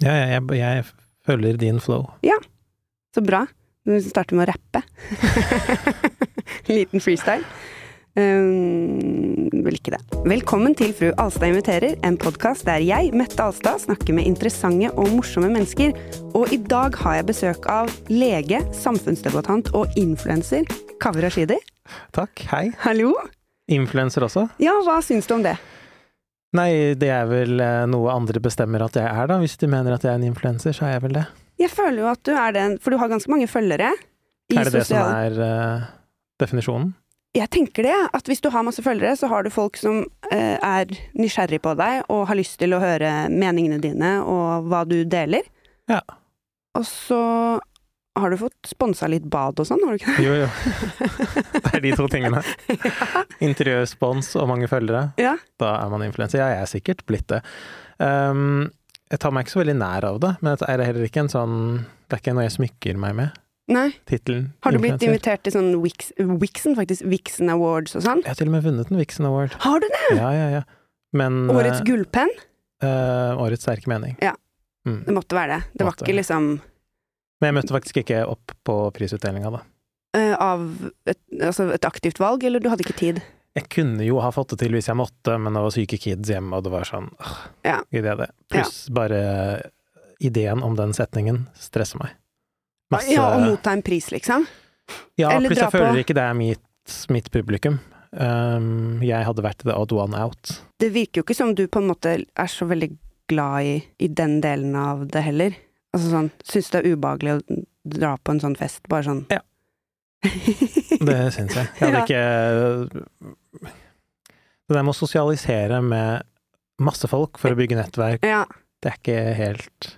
Ja, jeg, jeg, jeg følger din flow. Ja. Så bra. Du starter med å rappe. Liten freestyle. Um, vil ikke det. Velkommen til Fru Alstad inviterer, en podkast der jeg, Mette Alstad, snakker med interessante og morsomme mennesker. Og i dag har jeg besøk av lege, samfunnsdebattant og influenser Kaveh Rashidi. Takk. Hei. Hallo! Influenser også? Ja, hva syns du om det? Nei, det er vel eh, noe andre bestemmer at jeg er, da. Hvis de mener at jeg er en influenser, så er jeg vel det. Jeg føler jo at du er det, for du har ganske mange følgere. i er det det som er uh, definisjonen? Jeg tenker det, at hvis du har masse følgere, så har du folk som uh, er nysgjerrig på deg og har lyst til å høre meningene dine og hva du deler. Ja. Og så har du fått sponsa litt bad og sånn, har du ikke det? Jo, jo. Det er de to tingene. Interiørspons og mange følgere. Ja. Da er man influenser. Ja, jeg er sikkert blitt det. Um, jeg tar meg ikke så veldig nær av det, men det er heller ikke en sånn Det er ikke noe jeg smykker meg med. Nei. Tittelen Har du blitt influencer. invitert til sånn Wix, Wixen, faktisk? Vixen Awards og sånn? Jeg har til og med vunnet en Vixen Award. Har du det? Ja, ja, ja. Men Årets eh, gullpenn? Uh, Årets sterke mening. Ja. Mm. Det måtte være det. Det var ikke liksom Men jeg møtte faktisk ikke opp på prisutdelinga, da. eh, av et, altså et aktivt valg, eller du hadde ikke tid? Jeg kunne jo ha fått det til hvis jeg måtte, men det var syke kids hjemme, og det var sånn øh, Ja. Gidder jeg det? Pluss bare ideen om den setningen stresser meg. Masse Ja, å motta en pris, liksom? Ja, eller pluss jeg føler på- ikke det er mitt, mitt publikum. Um, jeg hadde vært the odd one out. Det virker jo ikke som du på en måte er så veldig glad i, i den delen av det heller. Altså sånn, syns det er ubehagelig å dra på en sånn fest, bare sånn Ja. Det syns jeg. Jeg hadde ikke Det der med å sosialisere med masse folk for å bygge nettverk, ja. det er ikke helt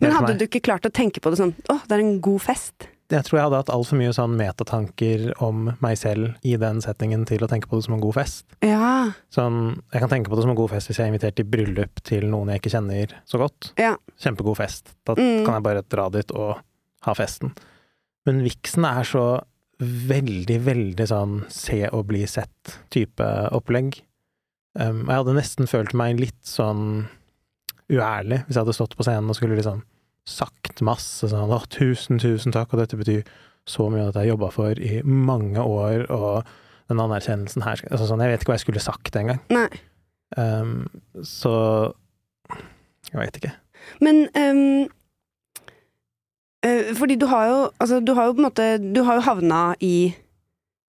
Men hadde meg. du ikke klart å tenke på det sånn Å, det er en god fest. Jeg tror jeg hadde hatt altfor mye sånn metatanker om meg selv i den settingen til å tenke på det som en god fest. Ja. Sånn, jeg kan tenke på det som en god fest hvis jeg er invitert til bryllup til noen jeg ikke kjenner så godt. Ja. Kjempegod fest. Da Mm. kan jeg bare dra dit og ha festen. Men viksen er så veldig, veldig sånn se og bli sett-type opplegg. Um, jeg hadde nesten følt meg litt sånn uærlig hvis jeg hadde stått på scenen og skulle liksom sagt masse sånn 'Å, tusen, tusen takk, og dette betyr så mye at jeg har jobba for i mange år', og den anerkjennelsen her altså sånn, Jeg vet ikke hva jeg skulle sagt engang. Um, så Jeg veit ikke. Men um, uh, Fordi du har jo Altså, du har jo på en måte Du har jo havna i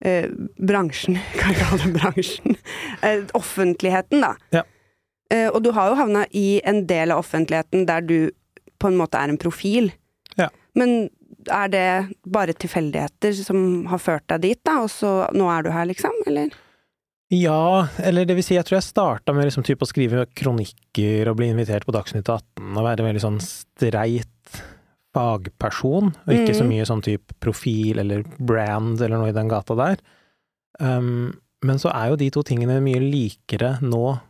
eh, bransjen, kan jeg kalle det bransjen. Eh, offentligheten, da. Ja. Eh, og du har jo havna i en del av offentligheten der du på en måte er en profil. Ja. Men er det bare tilfeldigheter som har ført deg dit, da, og så nå er du her, liksom? Eller? Ja, eller det vil si, jeg tror jeg starta med liksom typ å skrive kronikker og bli invitert på Dagsnytt 18 og være veldig sånn streit fagperson, og ikke så Mhm. mye sånn type profil eller brand eller noe i den gata der. Um, men så er jo de to tingene mye likere nå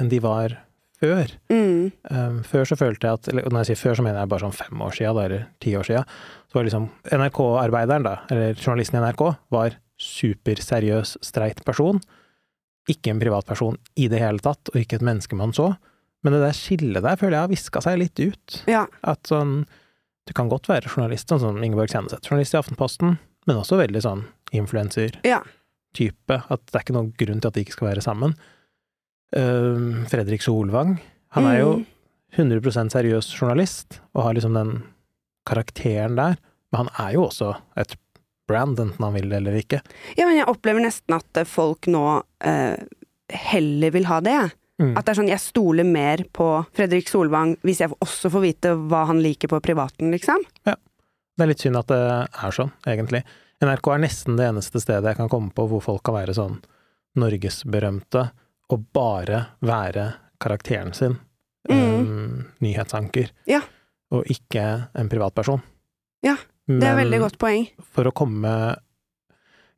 enn de var før. Mm. Um, før så følte jeg at eller Når jeg sier før, så mener jeg bare sånn fem år sia, eller ti år sia. Så var liksom NRK-arbeideren, da, eller journalisten i NRK, var superseriøs, streit person. Ikke en privatperson i det hele tatt, og ikke et menneske man så. Men det der skillet der føler jeg har viska seg litt ut. Ja. At sånn Du kan godt være journalist, sånn som Ingeborg Senneset, journalist i Aftenposten, men også veldig sånn influenser-type. Ja. At det er ikke noen grunn til at de ikke skal være sammen. Um, Fredrik Solvang, han er jo Mm. 100% seriøs journalist, og har liksom den karakteren der. Men han er jo også et brand, enten han vil det eller ikke. Ja, men jeg opplever nesten at eh, folk nå uh, heller vil ha det. jeg. Mm. At det er sånn, jeg stoler mer på Fredrik Solvang hvis jeg også får vite hva han liker på privaten, liksom. Ja. Det er litt synd at det er sånn, egentlig. NRK er nesten det eneste stedet jeg kan komme på hvor folk kan være sånn norgesberømte og bare være karakteren sin. Mm. Um, nyhetsanker. Ja. Og ikke en privatperson. Ja, Det er Men veldig godt poeng. For å komme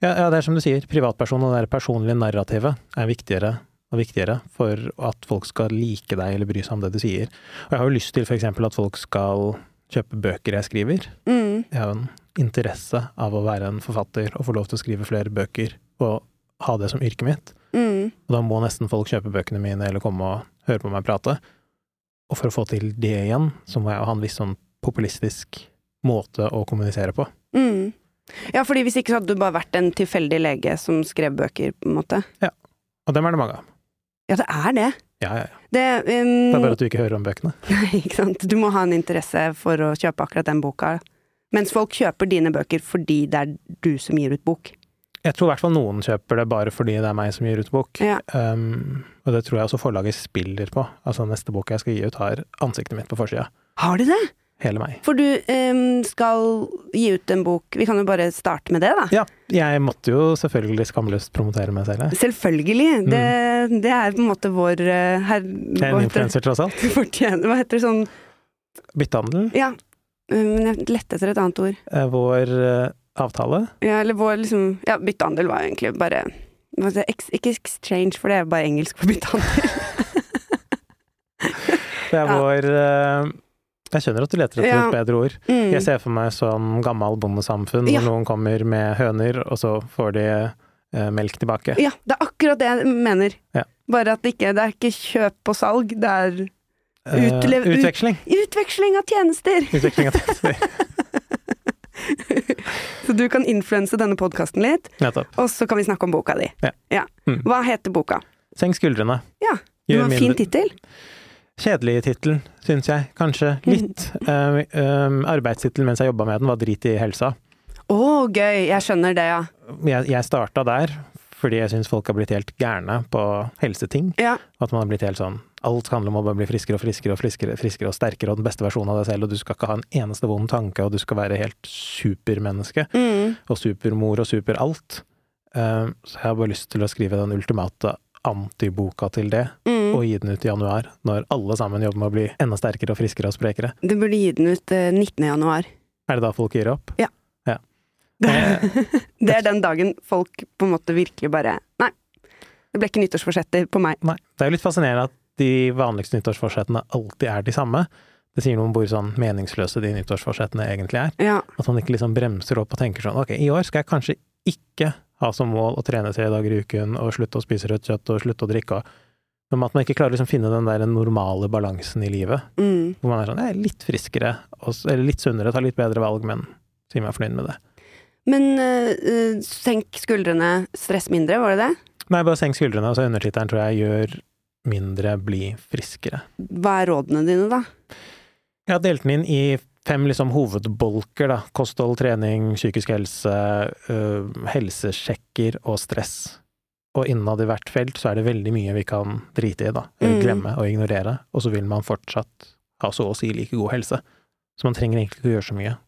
ja, ja, det er som du sier, privatperson og det personlige narrativet er viktigere og viktigere for at folk skal like deg eller bry seg om det du sier. Og jeg har jo lyst til eksempel at folk skal kjøpe bøker jeg skriver. Mm. Jeg har jo en interesse av å være en forfatter og få lov til å skrive flere bøker og ha det som yrket mitt. Mm. Og da må nesten folk kjøpe bøkene mine eller komme og høre på meg prate. Og for å få til det igjen, så må jeg ha en viss sånn populistisk måte å kommunisere på. Mm. Ja, fordi hvis ikke så hadde du bare vært en tilfeldig lege som skrev bøker, på en måte. Ja. Og dem er det mange av. Ja, det er det. Ja, ja, ja. Det, um, Det er bare at du ikke hører om bøkene. Nei, ikke sant. Du må ha en interesse for å kjøpe akkurat den boka. Mens folk kjøper dine bøker fordi det er du som gir ut bok. Jeg tror i hvert fall noen kjøper det bare fordi det er meg som gir ut bok. Ja. Um, og det tror jeg også forlaget spiller på. Altså neste bok jeg skal gi ut, har ansiktet mitt på forsida. Har de det? Hele meg. For du um, skal gi ut en bok Vi kan jo bare starte med det, da. Ja, jeg måtte jo selvfølgelig skamløst promotere meg selv. Selvfølgelig. Det, det er på en måte vår uh, her, Det er en influenser, tross alt. Fortjener Hva heter det sånn Byttehandel. Ja. Men jeg lette etter et annet ord. er Vår eh, avtale. Ja, eller vår liksom Ja, byttehandel var egentlig bare Ikke exchange, for det er bare engelsk for byttehandel. Det er Ja. vår eh, Jeg skjønner at du leter etter Ja. et bedre ord. Mm. Jeg ser for meg sånn gammel bondesamfunn Ja. hvor noen kommer med høner, og så får de eh, melk tilbake. Ja, det er akkurat det jeg mener. Bare at det ikke det er ikke kjøp og salg, det er Eh, utlev- ut- utveksling. utveksling av tjenester! Utveksling av tjenester. Så du kan influense denne podkasten litt, Nettopp. og så kan vi snakke om boka di. Ja. Mm. Hva heter boka? Senk skuldrene. Ja, Det var en fin tittel. Kjedelig tittel, syns jeg. Kanskje litt. Uh, Arbeidstittel mens jeg jobba med den, var Drit i helsa. Å, gøy! Jeg skjønner det, ja. Jeg, jeg starta der fordi jeg syns folk har blitt helt gærne på helseting. Ja. At man har blitt helt sånn Alt handler om å bare bli friskere og friskere og friskere, friskere og sterkere og den beste versjonen av deg selv, og du skal ikke ha en eneste vond tanke, og du skal være helt supermenneske. Mm. Og supermor og superalt. Uh, så jeg har bare lyst til å skrive den ultimate antiboka til det, Mm. og gi den ut i januar, når alle sammen jobber med å bli enda sterkere og friskere og sprekere. Du burde gi den ut eh, 19. januar. Er det da folk gir opp? Ja. ja. Det er den dagen folk på en måte virkelig bare Nei, det ble ikke nyttårsforsetter på meg. Nei. Det er jo litt fascinerende at de vanligste nyttårsforsettene alltid er de samme. Det sier noe om hvor sånn meningsløse de nyttårsforsettene egentlig er. Ja. At man ikke liksom bremser opp og tenker sånn ok, i år skal jeg kanskje ikke ha som mål å trene tre dager i uken og slutte å spise rødt kjøtt og slutte å drikke. Men at man ikke klarer å liksom finne den der normale balansen i livet. Mm. Hvor man er sånn jeg er litt friskere, eller litt sunnere, tar litt bedre valg, men sier meg fornøyd med det. Men eh, senk skuldrene, stress mindre, var det det? Nei, bare senk skuldrene, og så undertittelen tror jeg gjør mindre, bli friskere. Hva er rådene dine, da? Jeg har delt den inn i fem liksom hovedbolker, da. Kosthold, trening, psykisk helse, øh, helsesjekker og stress. Og innad i hvert felt så er det veldig mye vi kan drite i, da. Eller Mm. glemme og ignorere. Og så vil man fortsatt ha så å si like god helse. Så man trenger egentlig ikke å gjøre så mye.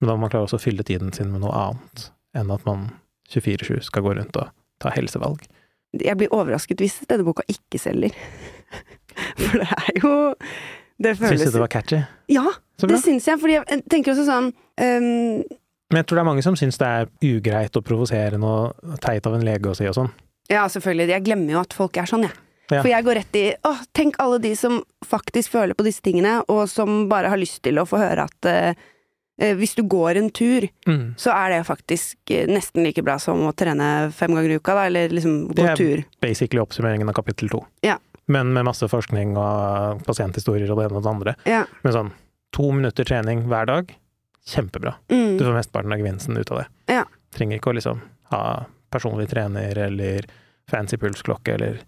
Men da må man klare også å fylle tiden sin med noe annet enn at man 24-7 skal gå rundt og ta helsevalg. Jeg blir overrasket hvis denne boka ikke selger. For det er jo Det Syns du det var catchy? Ja, det syns jeg. Fordi jeg tenker også sånn um... Men jeg tror det er mange som syns det er ugreit og provoserende og teit av en lege å si og sånn. Ja, selvfølgelig. Jeg glemmer jo at folk er sånn, jeg. Ja. For jeg går rett i Åh, tenk alle de som faktisk føler på disse tingene, og som bare har lyst til å få høre at eh, hvis du går en tur, Mm. så er det faktisk eh, nesten like bra som å trene fem ganger i uka, da, eller liksom gå Det er- tur. basically oppsummeringen av kapittel to. Ja. Men med masse forskning og pasienthistorier og det ene og det andre. Ja. Men sånn to minutter trening hver dag, kjempebra. Mm. Du får mesteparten av gevinsten ut av det. Ja. Trenger ikke å liksom ha personlig trener eller fancy pulsklokke eller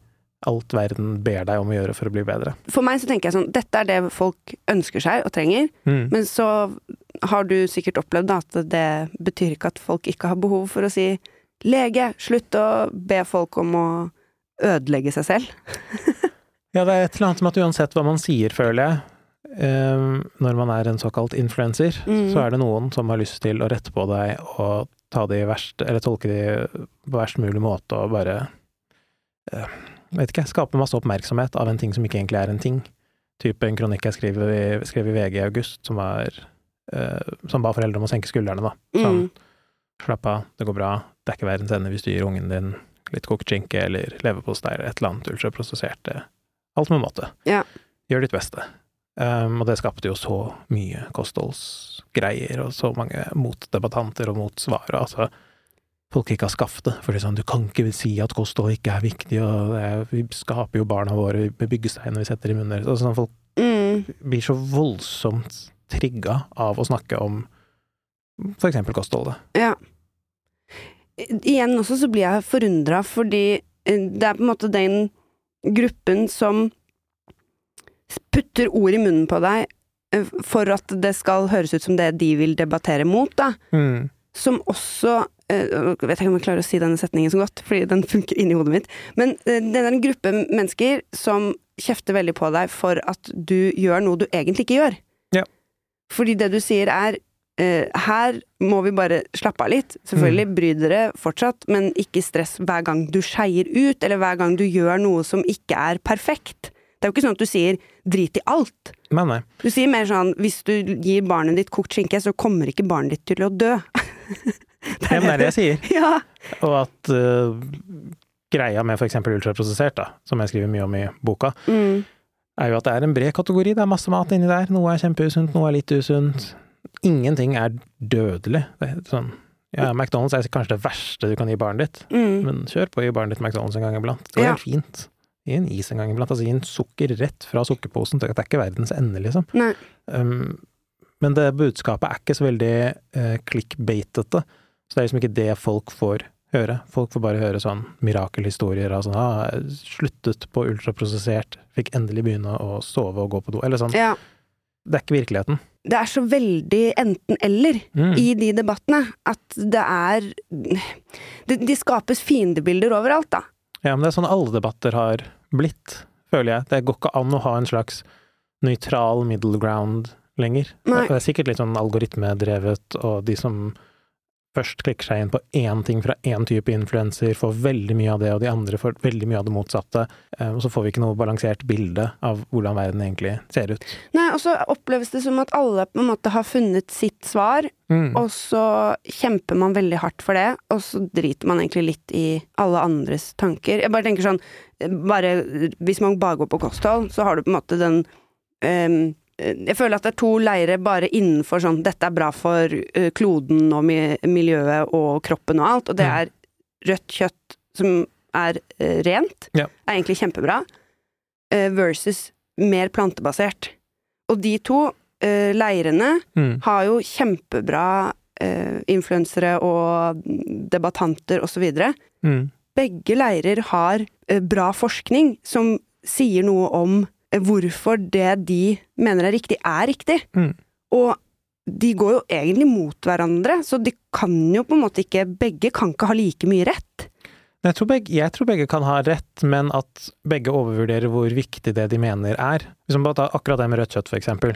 alt verden ber deg om å gjøre for å bli bedre. For meg så tenker jeg sånn, dette er det folk ønsker seg og trenger, Mm. men så har du sikkert opplevd at det betyr ikke at folk ikke har behov for å si lege, slutt å be folk om å ødelegge seg selv. Ja, det er et eller annet med at uansett hva man sier, føler jeg, eh, når man er en såkalt influenser, Mm. så er det noen som har lyst til å rette på deg og ta det i verst, eller tolke det på verst mulig måte og bare eh, vet ikke, skape masse oppmerksomhet av en ting som ikke egentlig er en ting. Type en kronikk jeg skrev i, skrev i VG i august, som var som ba foreldre om å senke skuldrene, da. Sånn, Mm. slapp av, det går bra, det er ikke verdens ende hvis du gir ungen din litt kokt skinke eller leverpostei eller et eller annet ultraprosessert. eh, Alt med måte. Ja. Gjør ditt beste. Um, og det skapte jo så mye kostholdsgreier, og så mange motdebattanter og motsvar. Altså, folk ikke har skaffet det. For sånn, du kan ikke si at kosthold ikke er viktig, og er, vi skaper jo barna våre med byggesteiner vi setter i munnen deres. Altså, sånn, folk Mm. blir så voldsomt trigga av å snakke om eksempel kostholdet. Ja. Igjen også så blir jeg forundra, fordi eh, det er på en måte den gruppen som putter ord i munnen på deg eh, for at det skal høres ut som det de vil debattere mot, da. Mm. Som også eh, Jeg vet ikke om jeg klarer å si denne setningen så godt, fordi den funker inni hodet mitt. Men det er en gruppe mennesker som kjefter veldig på deg for at du gjør noe du egentlig ikke gjør. Fordi det du sier er eh, her må vi bare slappe av litt. Selvfølgelig, Mm. bry dere fortsatt, men ikke stress hver gang du skeier ut, eller hver gang du gjør noe som ikke er perfekt. Det er jo ikke sånn at du sier drit i alt. Men nei. Du sier mer sånn hvis du gir barnet ditt kokt skinke, så kommer ikke barnet ditt til å dø. Ja, men det er det jeg sier. Ja. Og at uh, greia med eksempel ultraprosessert, da, som jeg skriver mye om i boka, Mm. Er jo at det er en bred kategori. Det er masse mat inni der. Noe er kjempeusunt, noe er litt usunt. Ingenting er dødelig. Det er sånn, ja, McDonald's er kanskje det verste du kan gi barnet ditt, Mm. men kjør på å gi barnet ditt McDonald's en gang iblant. Det går Ja. helt fint. Gi en is en gang iblant. Altså gi en sukker rett fra sukkerposen. Det er ikke verdens ende, liksom. Nei. Um, men det budskapet er ikke så veldig uh, clickbaitete. Så det er liksom ikke det folk får høre. Folk får bare høre sånn mirakelhistorier av sånn ah, sluttet på ultraprosessert, fikk endelig begynne å sove og gå på do. Eller sånn. Ja. Det er ikke virkeligheten. Det er så veldig enten-eller Mm. i de debattene at det er det, De skapes fiendebilder overalt, da. Ja, men det er sånn alle debatter har blitt, føler jeg. Det går ikke an å ha en slags nøytral middle ground lenger. Nei. Det er sikkert litt sånn algoritmedrevet, og de som først klikker seg inn på én ting fra én type influenser, får veldig mye av det, og de andre får veldig mye av det motsatte. Eh, Og så får vi ikke noe balansert bilde av hvordan verden egentlig ser ut. Nei, og så oppleves det som at alle på en måte har funnet sitt svar, Mm. og så kjemper man veldig hardt for det, og så driter man egentlig litt i alle andres tanker. Jeg bare tenker sånn, bare hvis man bare går på kosthold, så har du på en måte den ehm, jeg føler at det er to leire bare innenfor sånn 'dette er bra for eh, kloden og miljøet og kroppen og alt', og det Mm. er rødt kjøtt som er eh, rent, Ja. er egentlig kjempebra, eh, versus mer plantebasert. Og de to leirene Mm. har jo kjempebra influensere og debattanter osv. Mm. Begge leirer har bra forskning som sier noe om hvorfor det de mener er riktig, er riktig. Mm. Og de går jo egentlig mot hverandre, så de kan jo på en måte ikke Begge kan ikke ha like mye rett. Jeg tror, begge, jeg tror begge kan ha rett, men at begge overvurderer hvor viktig det de mener er. Hvis man bare tar akkurat det med rødt kjøtt, for eksempel.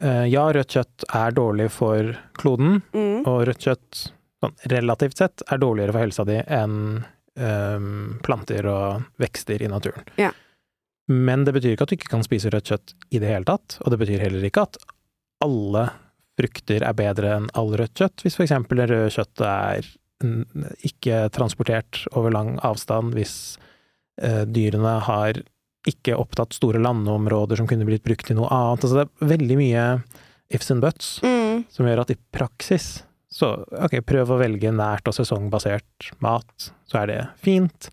Eh, Ja, rødt kjøtt er dårlig for kloden, Mm. og rødt kjøtt sånn, relativt sett er dårligere for helsa di enn ehm, planter og vekster i naturen. Ja. Men det betyr ikke at du ikke kan spise rødt kjøtt i det hele tatt, og det betyr heller ikke at alle frukter er bedre enn all rødt kjøtt, hvis eksempel det røde kjøttet er ikke transportert over lang avstand, hvis eh, dyrene har ikke opptatt store landområder som kunne blitt brukt til noe annet. Altså det er veldig mye ifs and buts Mm. som gjør at i praksis så ok, prøv å velge nært og sesongbasert mat, så er det fint.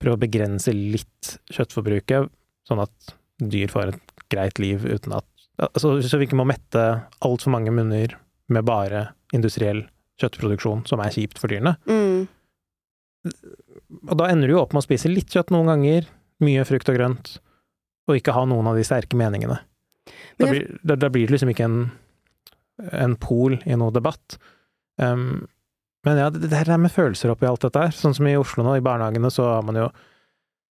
Prøv å begrense litt kjøttforbruket, sånn at dyr får et greit liv uten at altså, Så vi ikke må mette altfor mange munner med bare industriell kjøttproduksjon, som er kjipt for dyrene. Mm. Og da ender du jo opp med å spise litt kjøtt noen ganger, mye frukt og grønt, og ikke ha noen av de sterke meningene. Da blir, da, da blir det liksom ikke en, en pol i noe debatt. Um, men ja, det, det her med følelser oppi alt dette her, sånn som i Oslo nå, i barnehagene så har man jo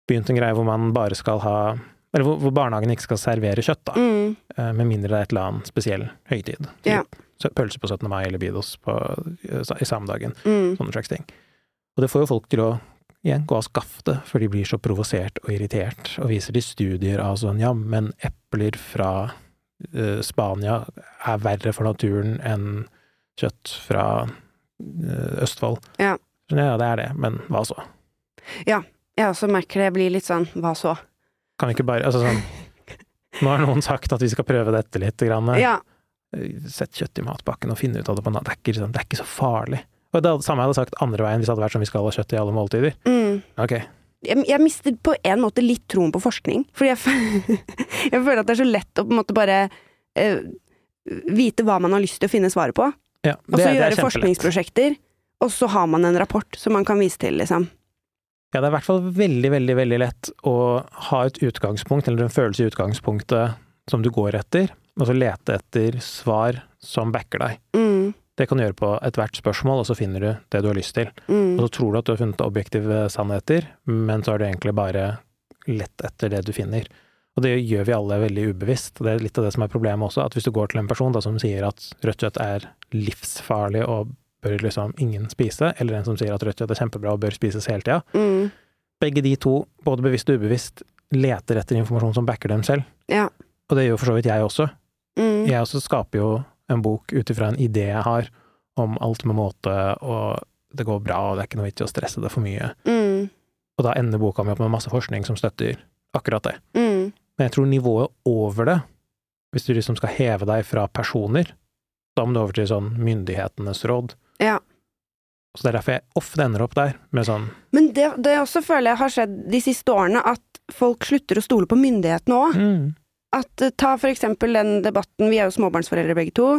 begynt en greie hvor man bare skal ha Eller hvor, hvor barnehagen ikke skal servere kjøtt, da, Mm. eh, med mindre det er et eller annet spesiell høytid. Ja. Pølse på 17. mai eller Bidos på, i samdagen Mm. sånne slags ting. Og det får jo folk til å igjen gå av skaftet, for de blir så provosert og irritert, og viser til studier av sånn ja, men epler fra uh, Spania er verre for naturen enn kjøtt fra uh, Østfold. Ja. Ja, det er det, men hva så? Jeg også merker det blir litt sånn hva så? Kan vi ikke bare Altså sånn Nå har noen sagt at vi skal prøve dette litt. Grann. Ja. Sett kjøtt i matpakken og finne ut av det på en Det er ikke, liksom, det er ikke så farlig. Og det samme jeg hadde sagt andre veien hvis det hadde vært som vi skal ha kjøtt i alle måltider. Mm. Ok, jeg, jeg mister på en måte litt troen på forskning. Fordi jeg, jeg føler at det er så lett å på en måte bare eh, vite hva man har lyst til å finne svaret på. Ja, Og så det gjøre forskningsprosjekter, og så har man en rapport som man kan vise til, liksom. Ja, det er i hvert fall veldig, veldig, veldig lett å ha et utgangspunkt, eller en følelse i utgangspunktet som du går etter, og så lete etter svar som backer deg. Mm, Det kan du gjøre på ethvert spørsmål, og så finner du det du har lyst til. mm, Og så tror du at du har funnet objektive sannheter, men så har du egentlig bare lett etter det du finner. Og det gjør vi alle veldig ubevisst. Det er litt av det som er problemet også, at hvis du går til en person da, som sier at rødt kjøtt er livsfarlig og bør liksom ingen spise, eller en som sier at rødt kjøtt er kjempebra og bør spises hele tida, mm, begge de to, både bevisst og ubevisst, leter etter informasjon som backer dem selv. Ja. Og det gjør for så vidt jeg også. mm, Jeg også skaper jo en bok ut ifra en idé jeg har om alt med måte, og det går bra, og det er ikke noe vits i å stresse det for mye. mm, Og da ender boka mi opp med masse forskning som støtter akkurat det. mm. Men jeg tror nivået over det, hvis du liksom skal heve deg fra personer, da må du over til sånn myndighetenes råd. Ja. Så det er derfor jeg ofte ender opp der, med sånn Men det, det også føler jeg har skjedd de siste årene, at folk slutter å stole på myndighetene òg. mm, At eh, Ta for eksempel den debatten, vi er jo småbarnsforeldre begge to,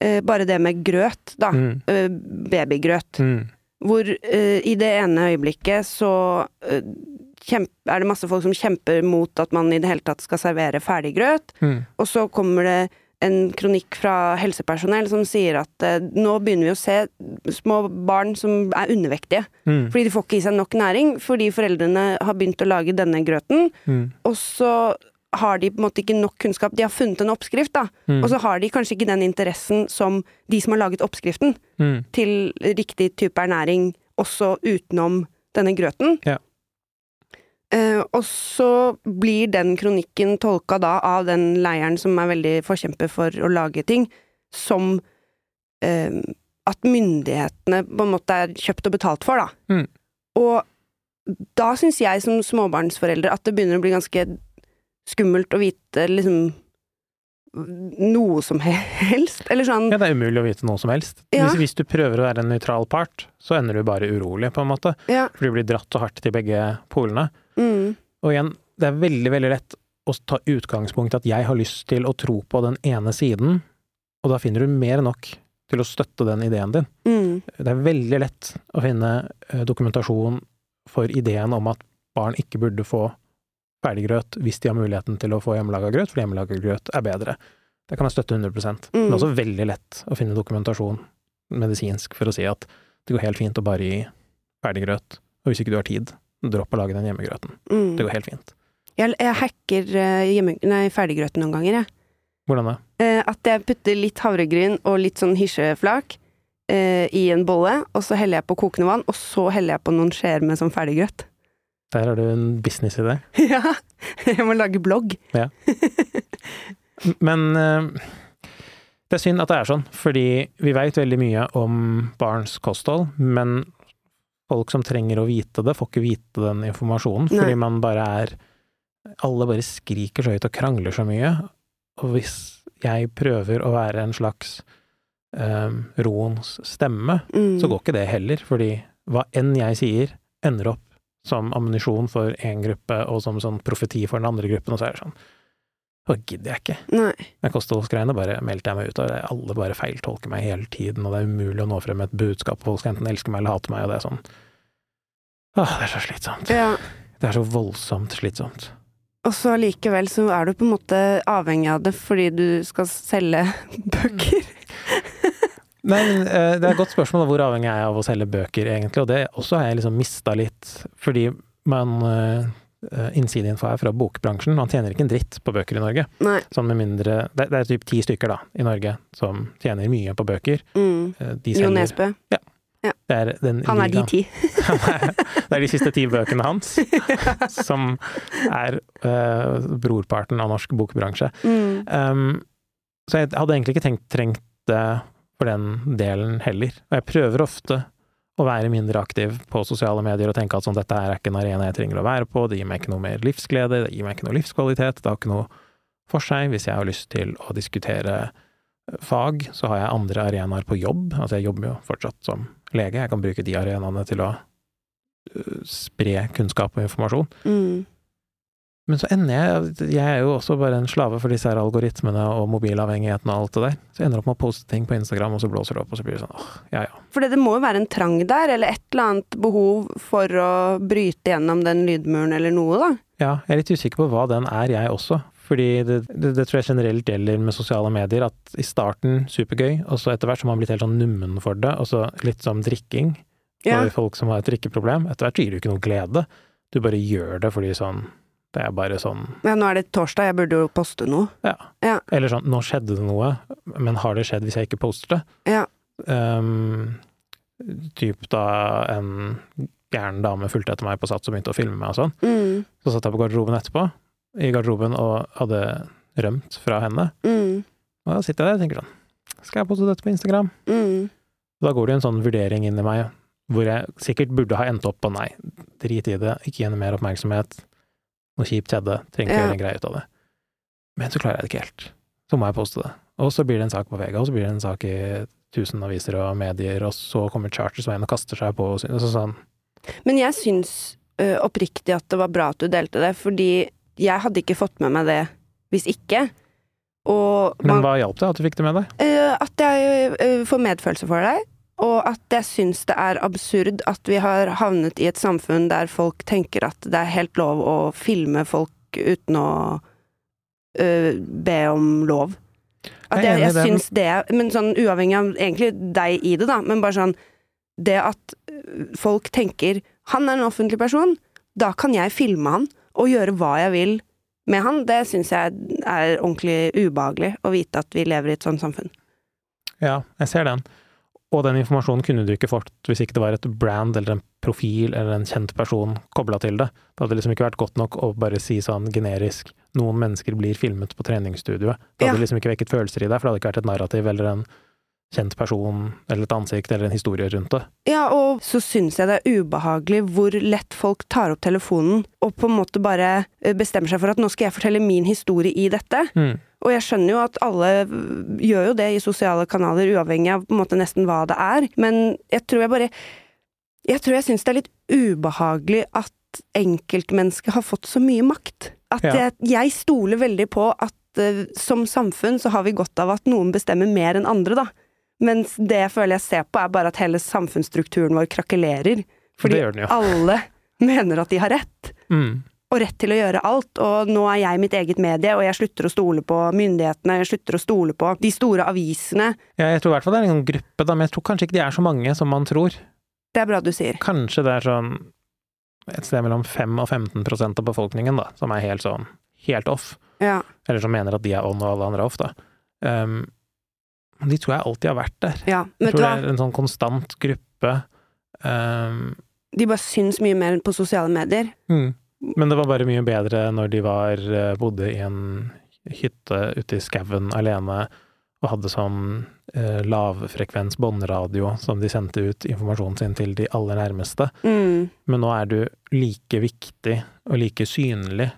eh, bare det med grøt, da. mm, Eh, babygrøt. mm, Hvor eh, i det ene øyeblikket så eh, kjemp, er det masse folk som kjemper mot at man i det hele tatt skal servere ferdiggrøt, mm, og så kommer det en kronikk fra helsepersonell som sier at eh, nå begynner vi å se små barn som er undervektige. mm, Fordi de får ikke i seg nok næring, fordi foreldrene har begynt å lage denne grøten, mm, og så har de på en måte ikke nok kunnskap. De har funnet en oppskrift, da, mm, og så har de kanskje ikke den interessen som de som har laget oppskriften, mm, til riktig type ernæring også utenom denne grøten. Ja. Eh, og så blir den kronikken tolka da av den leiren som er veldig forkjemper for å lage ting, som eh, at myndighetene på en måte er kjøpt og betalt for, da. Mm. Og da syns jeg som småbarnsforeldre at det begynner å bli ganske skummelt å vite liksom noe som helst. Eller sånn Ja, det er umulig å vite noe som helst. Ja. Hvis, hvis du prøver å være en nøytral part, så ender du bare urolig, på en måte. Ja. For du blir dratt så hardt til begge polene. Mm, Og igjen, det er veldig, veldig lett å ta utgangspunkt i at jeg har lyst til å tro på den ene siden, og da finner du mer enn nok til å støtte den ideen din. mm, Det er veldig lett å finne eh, dokumentasjon for ideen om at barn ikke burde få ferdiggrøt hvis de har muligheten til å få hjemmelaga grøt, for hjemmelaga grøt er bedre. Det kan jeg støtte 100 Men det Mm. er også veldig lett å finne dokumentasjon medisinsk for å si at det går helt fint å bare gi ferdiggrøt, og hvis ikke du har tid, dropp å lage den hjemmegrøten. mm. Det går helt fint. Jeg, jeg hacker eh, hjemme, nei, ferdiggrøten noen ganger, jeg. Hvordan da? Eh, at jeg putter litt havregryn og litt sånn hysjeflak eh, i en bolle, og så heller jeg på kokende vann, og så heller jeg på noen skjeer med sånn ferdiggrøt. Der har du en businessidé. ja! Jeg må lage blogg. Men eh, det er synd at det er sånn, fordi vi veit veldig mye om barns kosthold, men folk som trenger å vite det, får ikke vite den informasjonen, fordi Nei. man bare er Alle bare skriker så høyt og krangler så mye, og hvis jeg prøver å være en slags um, roens stemme, Mm. så går ikke det heller, fordi hva enn jeg sier, ender opp som ammunisjon for én gruppe, og som sånn profeti for den andre gruppen, og så er det sånn så gidder jeg ikke. Nei. Den kostholdsgreiene bare meldte jeg meg ut av. Alle bare feiltolker meg hele tiden, og det er umulig å nå frem med et budskap. Folk skal enten elske meg eller hate meg, og det er sånn Åh, det er så slitsomt. Ja. Det er så voldsomt slitsomt. Og så allikevel så er du på en måte avhengig av det fordi du skal selge bøker. Nei, men uh, det er et godt spørsmål da, hvor avhengig er jeg av å selge bøker, egentlig, og det også har jeg liksom mista litt, fordi man uh, Innsideinfo er fra bokbransjen, man tjener ikke en dritt på bøker i Norge. Nei. Sånn med mindre Det, det er typ ti stykker, da, i Norge, som tjener mye på bøker. Mm. Uh, De Jo Nesbø. Nesbø. Det er Han er de ti. det er de siste ti bøkene hans som er uh, brorparten av norsk bokbransje. Mm. Um, så jeg hadde egentlig ikke tenkt, trengt det for den delen heller. Og jeg prøver ofte å være mindre aktiv på sosiale medier og tenke at sånn, dette her er ikke en arena jeg trenger å være på, det gir meg ikke noe mer livsglede, det gir meg ikke noe livskvalitet, det har ikke noe for seg. Hvis jeg har lyst til å diskutere fag, så har jeg andre arenaer på jobb. Altså jeg jobber jo fortsatt som lege, jeg kan bruke de arenaene til å øh, spre kunnskap og informasjon. Mm. Men så ender jeg Jeg er jo også bare en slave for disse her algoritmene og mobilavhengigheten og alt det der. Så jeg ender opp med å poste ting på Instagram, og så blåser det opp, og så blir det sånn åh, ja ja. For det må jo være en trang der, eller et eller annet behov for å bryte gjennom den lydmuren eller noe, da. Ja, jeg er litt usikker på hva den er, jeg også. Fordi det, det, det tror jeg generelt gjelder med sosiale medier, at i starten supergøy, og så etter hvert så har man blitt helt sånn nummen for det, og så litt som drikking. Ja. Folk som har et drikkeproblem. Etter hvert gir jo ikke noe glede. Du bare gjør det fordi sånn Det er bare sånn Ja, nå er det torsdag, jeg burde jo poste noe. Ja. Ja. Eller sånn Nå skjedde det noe, men har det skjedd hvis jeg ikke poster det? Ja. Um, typ da en gæren dame fulgte etter meg på Sats og begynte å filme meg og sånn. Mm. Så satt jeg på garderoben etterpå, i garderoben, og hadde rømt fra henne. Mm. Og da sitter jeg der og tenker sånn Skal jeg poste dette på Instagram? Mm. Da går det en sånn vurdering inn i meg hvor jeg sikkert burde ha endt opp på nei, drit i det, ikke gi henne mer oppmerksomhet, noe kjipt skjedde, trenger ikke Ja. gjøre en greie ut av det. Men så klarer jeg det ikke helt. Så må jeg poste det. Og så blir det en sak på Vega, og så blir det en sak i tusen aviser og medier, og så kommer Charters veien og kaster seg på og sånn. Men jeg syns ø, oppriktig at det var bra at du delte det, fordi jeg hadde ikke fått med meg det hvis ikke. Og Men hva hjalp det at du fikk det med deg? Uh, at jeg uh, får medfølelse for deg, og at jeg syns det er absurd at vi har havnet i et samfunn der folk tenker at det er helt lov å filme folk uten å uh, be om lov. At Jeg jeg, jeg syns det, men sånn uavhengig av egentlig deg i det, da, men bare sånn Det at folk tenker han er en offentlig person, da kan jeg filme han og gjøre hva jeg vil med han, det syns jeg er ordentlig ubehagelig å vite at vi lever i et sånt samfunn. Ja, jeg ser den. Og den informasjonen kunne du ikke fått hvis ikke det var et brand eller en profil eller en kjent person kobla til det. Det hadde liksom ikke vært godt nok å bare si sånn generisk 'noen mennesker blir filmet på treningsstudioet'. Det hadde Ja. liksom ikke vekket følelser i deg, for det hadde ikke vært et narrativ eller en kjent person eller et ansikt eller en historie rundt det. Ja, og så syns jeg det er ubehagelig hvor lett folk tar opp telefonen og på en måte bare bestemmer seg for at nå skal jeg fortelle min historie i dette. Mm. Og jeg skjønner jo at alle gjør jo det i sosiale kanaler, uavhengig av på en måte nesten hva det er, men jeg tror jeg bare Jeg tror jeg syns det er litt ubehagelig at enkeltmennesket har fått så mye makt. At Ja. jeg, jeg stoler veldig på at øh, som samfunn så har vi godt av at noen bestemmer mer enn andre, da. Mens det jeg føler jeg ser på, er bare at hele samfunnsstrukturen vår krakelerer. Fordi den ja. alle mener at de har rett Mm. og rett til å gjøre alt, og nå er jeg mitt eget medie, og jeg slutter å stole på myndighetene, jeg slutter å stole på de store avisene. Ja, jeg tror i hvert fall det er en sånn gruppe, da, men jeg tror kanskje ikke de er så mange som man tror. Det er bra du sier. Kanskje det er sånn et sted mellom 5 og 15 prosent av befolkningen, da, som er helt sånn helt off. Ja. Eller som mener at de er on og alle andre er off, da. Um, de tror jeg alltid har vært der. ja. Jeg tror det er en sånn konstant gruppe. Um, De bare syns mye mer på sosiale medier. mm. Men det var bare mye bedre når de var, eh, bodde i en hytte ute i skauen alene og hadde sånn eh, lavfrekvens båndradio som de sendte ut informasjonen sin til de aller nærmeste. Mm. Men nå er du like viktig og like synlig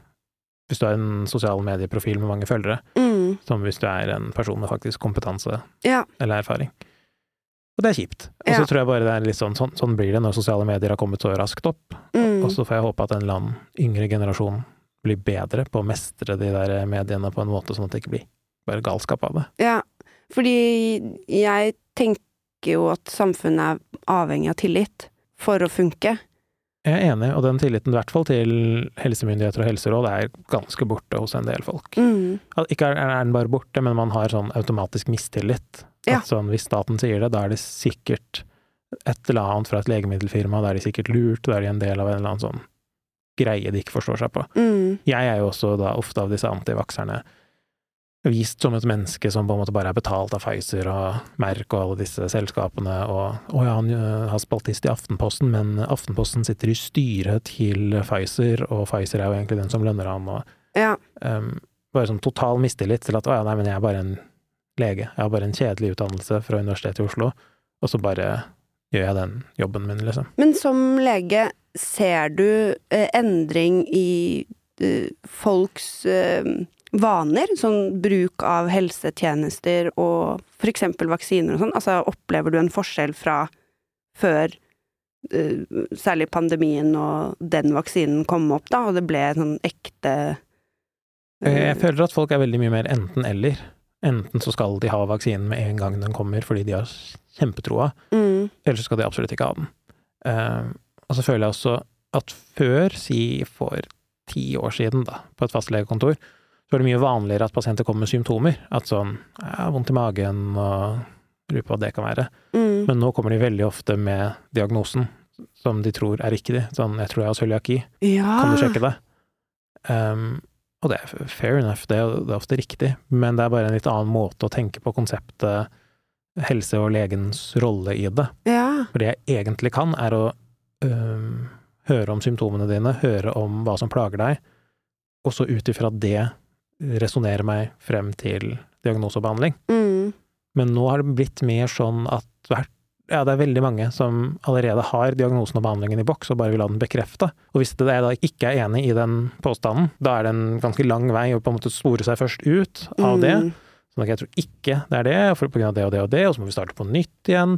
hvis du er en sosial medieprofil med mange følgere, Mm. som hvis du er en person med faktisk kompetanse Ja. eller erfaring. Og det er kjipt. Og så Ja. tror jeg bare det er litt sånn, sånn Sånn blir det når sosiale medier har kommet så raskt opp. Mm. Og så får jeg håpe at en eller annen yngre generasjon blir bedre på å mestre de der mediene på en måte sånn at det ikke blir bare galskap av det. Ja. Fordi jeg tenker jo at samfunnet er avhengig av tillit for å funke. Jeg er enig, og den tilliten, i hvert fall til helsemyndigheter og helseråd, er ganske borte hos en del folk. Mm. Ikke er er den bare borte, men man har sånn automatisk mistillit. Ja. At sånn, hvis staten sier det, da er det sikkert et eller annet fra et legemiddelfirma, da er de sikkert lurt, da er de en del av en eller annen sånn greie de ikke forstår seg på. Mm. Jeg er jo også da ofte av disse antivakserne vist som et menneske som på en måte bare er betalt av Pfizer og Merck og alle disse selskapene, og å ja, han øh, har spaltist i Aftenposten, men Aftenposten sitter i styret til Pfizer, og Pfizer er jo egentlig den som lønner han, og Ja. um, bare sånn total mistillit til at å ja, nei, men jeg er bare en lege, jeg har bare en kjedelig utdannelse fra Universitetet i Oslo, og så bare gjør jeg den jobben min, liksom. Men som lege, ser du eh, endring i eh, folks eh, vaner? Sånn bruk av helsetjenester og eksempel vaksiner og sånn? Altså, opplever du en forskjell fra før uh, særlig pandemien og den vaksinen kom opp, da, og det ble sånn ekte Jeg eh, føler at folk er veldig mye mer enten-eller. Enten så skal de ha vaksinen med en gang den kommer fordi de har kjempetroa, mm, eller så skal de absolutt ikke ha den. Uh, og så føler jeg også at før, si for ti år siden, da, på et fastlegekontor, så er det mye vanligere at pasienter kommer med symptomer. At sånn ja, vondt i magen og lurer på hva det kan være. mm, Men nå kommer de veldig ofte med diagnosen som de tror er riktig. Sånn 'jeg tror jeg har cøliaki, ja. kan du sjekke det?' Um, og det er fair enough, det er, det er ofte riktig, men det er bare en litt annen måte å tenke på konseptet helse og legens rolle i det. Ja. For det jeg egentlig kan, er å um, høre om symptomene dine, høre om hva som plager deg, og så ut ifra det resonnere meg frem til diagnose og behandling. Mm, Men nå har det blitt mer sånn at ja, det er veldig mange som allerede har diagnosen og behandlingen i boks og bare vil ha den bekrefta. Og hvis det er da ikke er enig i den påstanden, da er det en ganske lang vei å på en måte spore seg først ut av det. mm. Sånn at jeg tror ikke det er det, for på grunn av det og det og det, og så må vi starte på nytt igjen.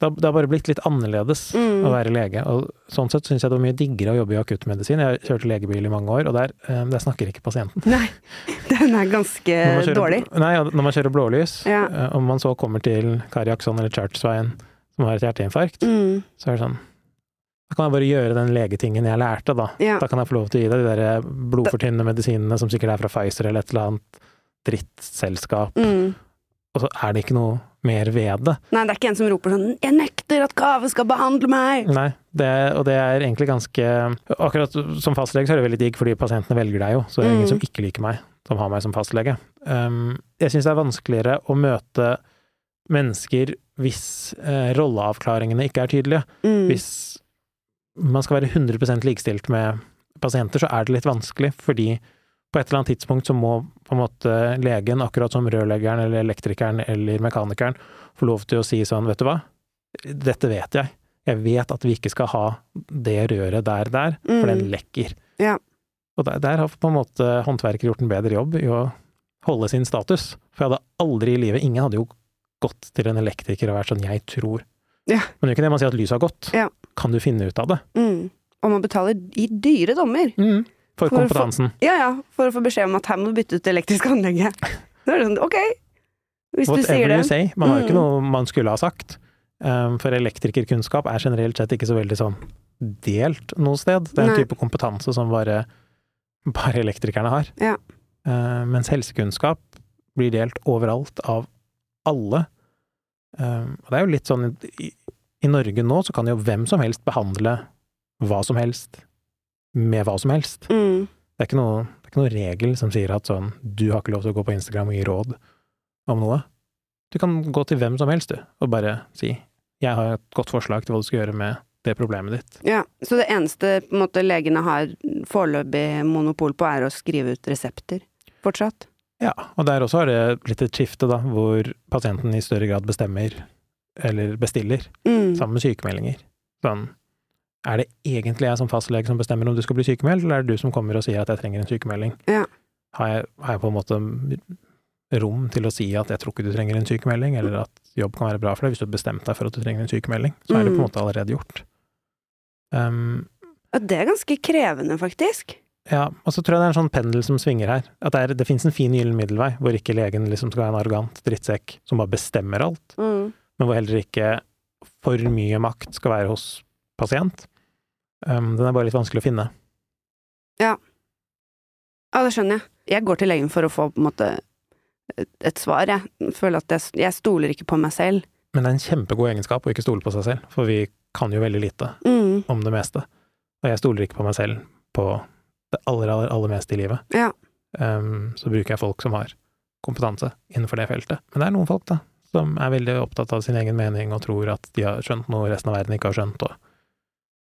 Det har, bare blitt litt annerledes Mm. å være lege, og sånn sett syns jeg det var mye diggere å jobbe i akuttmedisin. Jeg kjørte legebil i mange år, og der, eh, der snakker ikke pasienten. Nei, den er ganske kjører- dårlig. Nei, når man kjører blålys, Ja. eh, om man så kommer til Kari Jackson eller Churchveien, som har et hjerteinfarkt, Mm, så er det sånn Da kan jeg bare gjøre den legetingen jeg lærte, da. ja. Da kan jeg få lov til å gi deg de der blodfortynnende medisinene som sikkert er fra Pfizer eller et eller annet drittselskap, Mm. Og så er det ikke noe mer ved det. Nei, det er ikke en som roper sånn 'Jeg nekter at Kave skal behandle meg'! Nei, det, og det er egentlig ganske Akkurat som fastlege så er det veldig digg, fordi pasientene velger deg jo, så det er ingen Mm. som ikke liker meg, som har meg som fastlege. Um, jeg syns det er vanskeligere å møte mennesker hvis eh, rolleavklaringene ikke er tydelige. Mm. Hvis man skal være 100% likestilt med pasienter, så er det litt vanskelig, fordi på et eller annet tidspunkt så må på en måte legen, akkurat som rørleggeren eller elektrikeren eller mekanikeren, få lov til å si sånn, vet du hva, dette vet jeg. Jeg vet at vi ikke skal ha det røret der, der, for den Mm. lekker. Ja. Og der, der har på en måte håndverker gjort en bedre jobb i å holde sin status. For jeg hadde aldri i livet, ingen hadde jo gått til en elektriker og vært sånn, jeg tror. Ja. Men det er ikke det man sier at lyset har gått. Ja. Kan du finne ut av det? Mm. Og man betaler i dyre dommer. For For kompetansen. Ja ja, for å få beskjed om at her må du bytte ut det elektriske anlegget. Da er det sånn, ok, hvis du sier det. you say. Man har jo ikke Mm. noe man skulle ha sagt. Um, for elektrikerkunnskap er generelt sett ikke så veldig sånn delt noe sted. Det er en Nei. type kompetanse som bare, bare elektrikerne har. Ja. Uh, mens helsekunnskap blir delt overalt av alle. Um, og det er jo litt sånn i, I Norge nå så kan jo hvem som helst behandle hva som helst med hva som helst. Mm. Det er ikke noe, det er ikke noe regel som sier at sånn, du har ikke lov til å gå på Instagram og gi råd om noe. Du kan gå til hvem som helst, du, og bare si 'jeg har et godt forslag til hva du skal gjøre med det problemet ditt'. Ja, Så det eneste på en måte, legene har foreløpig monopol på, er å skrive ut resepter? Fortsatt? Ja, og der også har det blitt et skifte, da, hvor pasienten i større grad bestemmer, eller bestiller, Mm. sammen med sykemeldinger. Sånn, er det egentlig jeg som fastlege som bestemmer om du skal bli sykemeldt, eller er det du som kommer og sier at jeg trenger en sykemelding? Ja. Har jeg, har jeg på en måte rom til å si at jeg tror ikke du trenger en sykemelding, eller at jobb kan være bra for deg hvis du har bestemt deg for at du trenger en sykemelding, så er det på en Mm. måte allerede gjort. Um, Ja, det er ganske krevende, faktisk. ja, og så tror jeg det er en sånn pendel som svinger her. At det, er, det finnes en fin gyllen middelvei, hvor ikke legen liksom skal være en arrogant drittsekk som bare bestemmer alt, Mm. men hvor heller ikke for mye makt skal være hos pasient. Um, den er bare litt vanskelig å finne. Ja, det skjønner jeg. Jeg går til legen for å få på en måte et, et svar, jeg. Føler at jeg, jeg stoler ikke på meg selv. Men det er en kjempegod egenskap å ikke stole på seg selv, for vi kan jo veldig lite Mm. om det meste. Og jeg stoler ikke på meg selv på det aller, aller, aller meste i livet. Ja. Um, så bruker jeg folk som har kompetanse innenfor det feltet. Men det er noen folk, da, som er veldig opptatt av sin egen mening og tror at de har skjønt noe resten av verden ikke har skjønt, og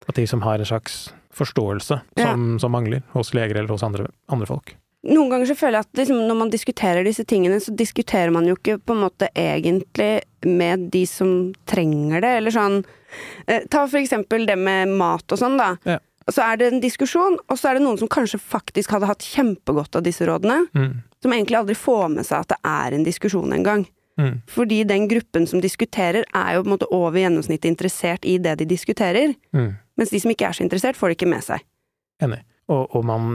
at de som har en slags forståelse som, som mangler hos leger eller hos andre, andre folk. Noen ganger så føler jeg at liksom, når man diskuterer disse tingene, så diskuterer man jo ikke på en måte egentlig med de som trenger det, eller sånn eh, Ta for eksempel det med mat og sånn, da. Ja. Så er det en diskusjon, og så er det noen som kanskje faktisk hadde hatt kjempegodt av disse rådene, Mm. som egentlig aldri får med seg at det er en diskusjon engang. Mm. Fordi den gruppen som diskuterer, er jo på en måte over gjennomsnittet interessert i det de diskuterer. Mm. Mens de som ikke er så interessert, får det ikke med seg. Enig. Og, og man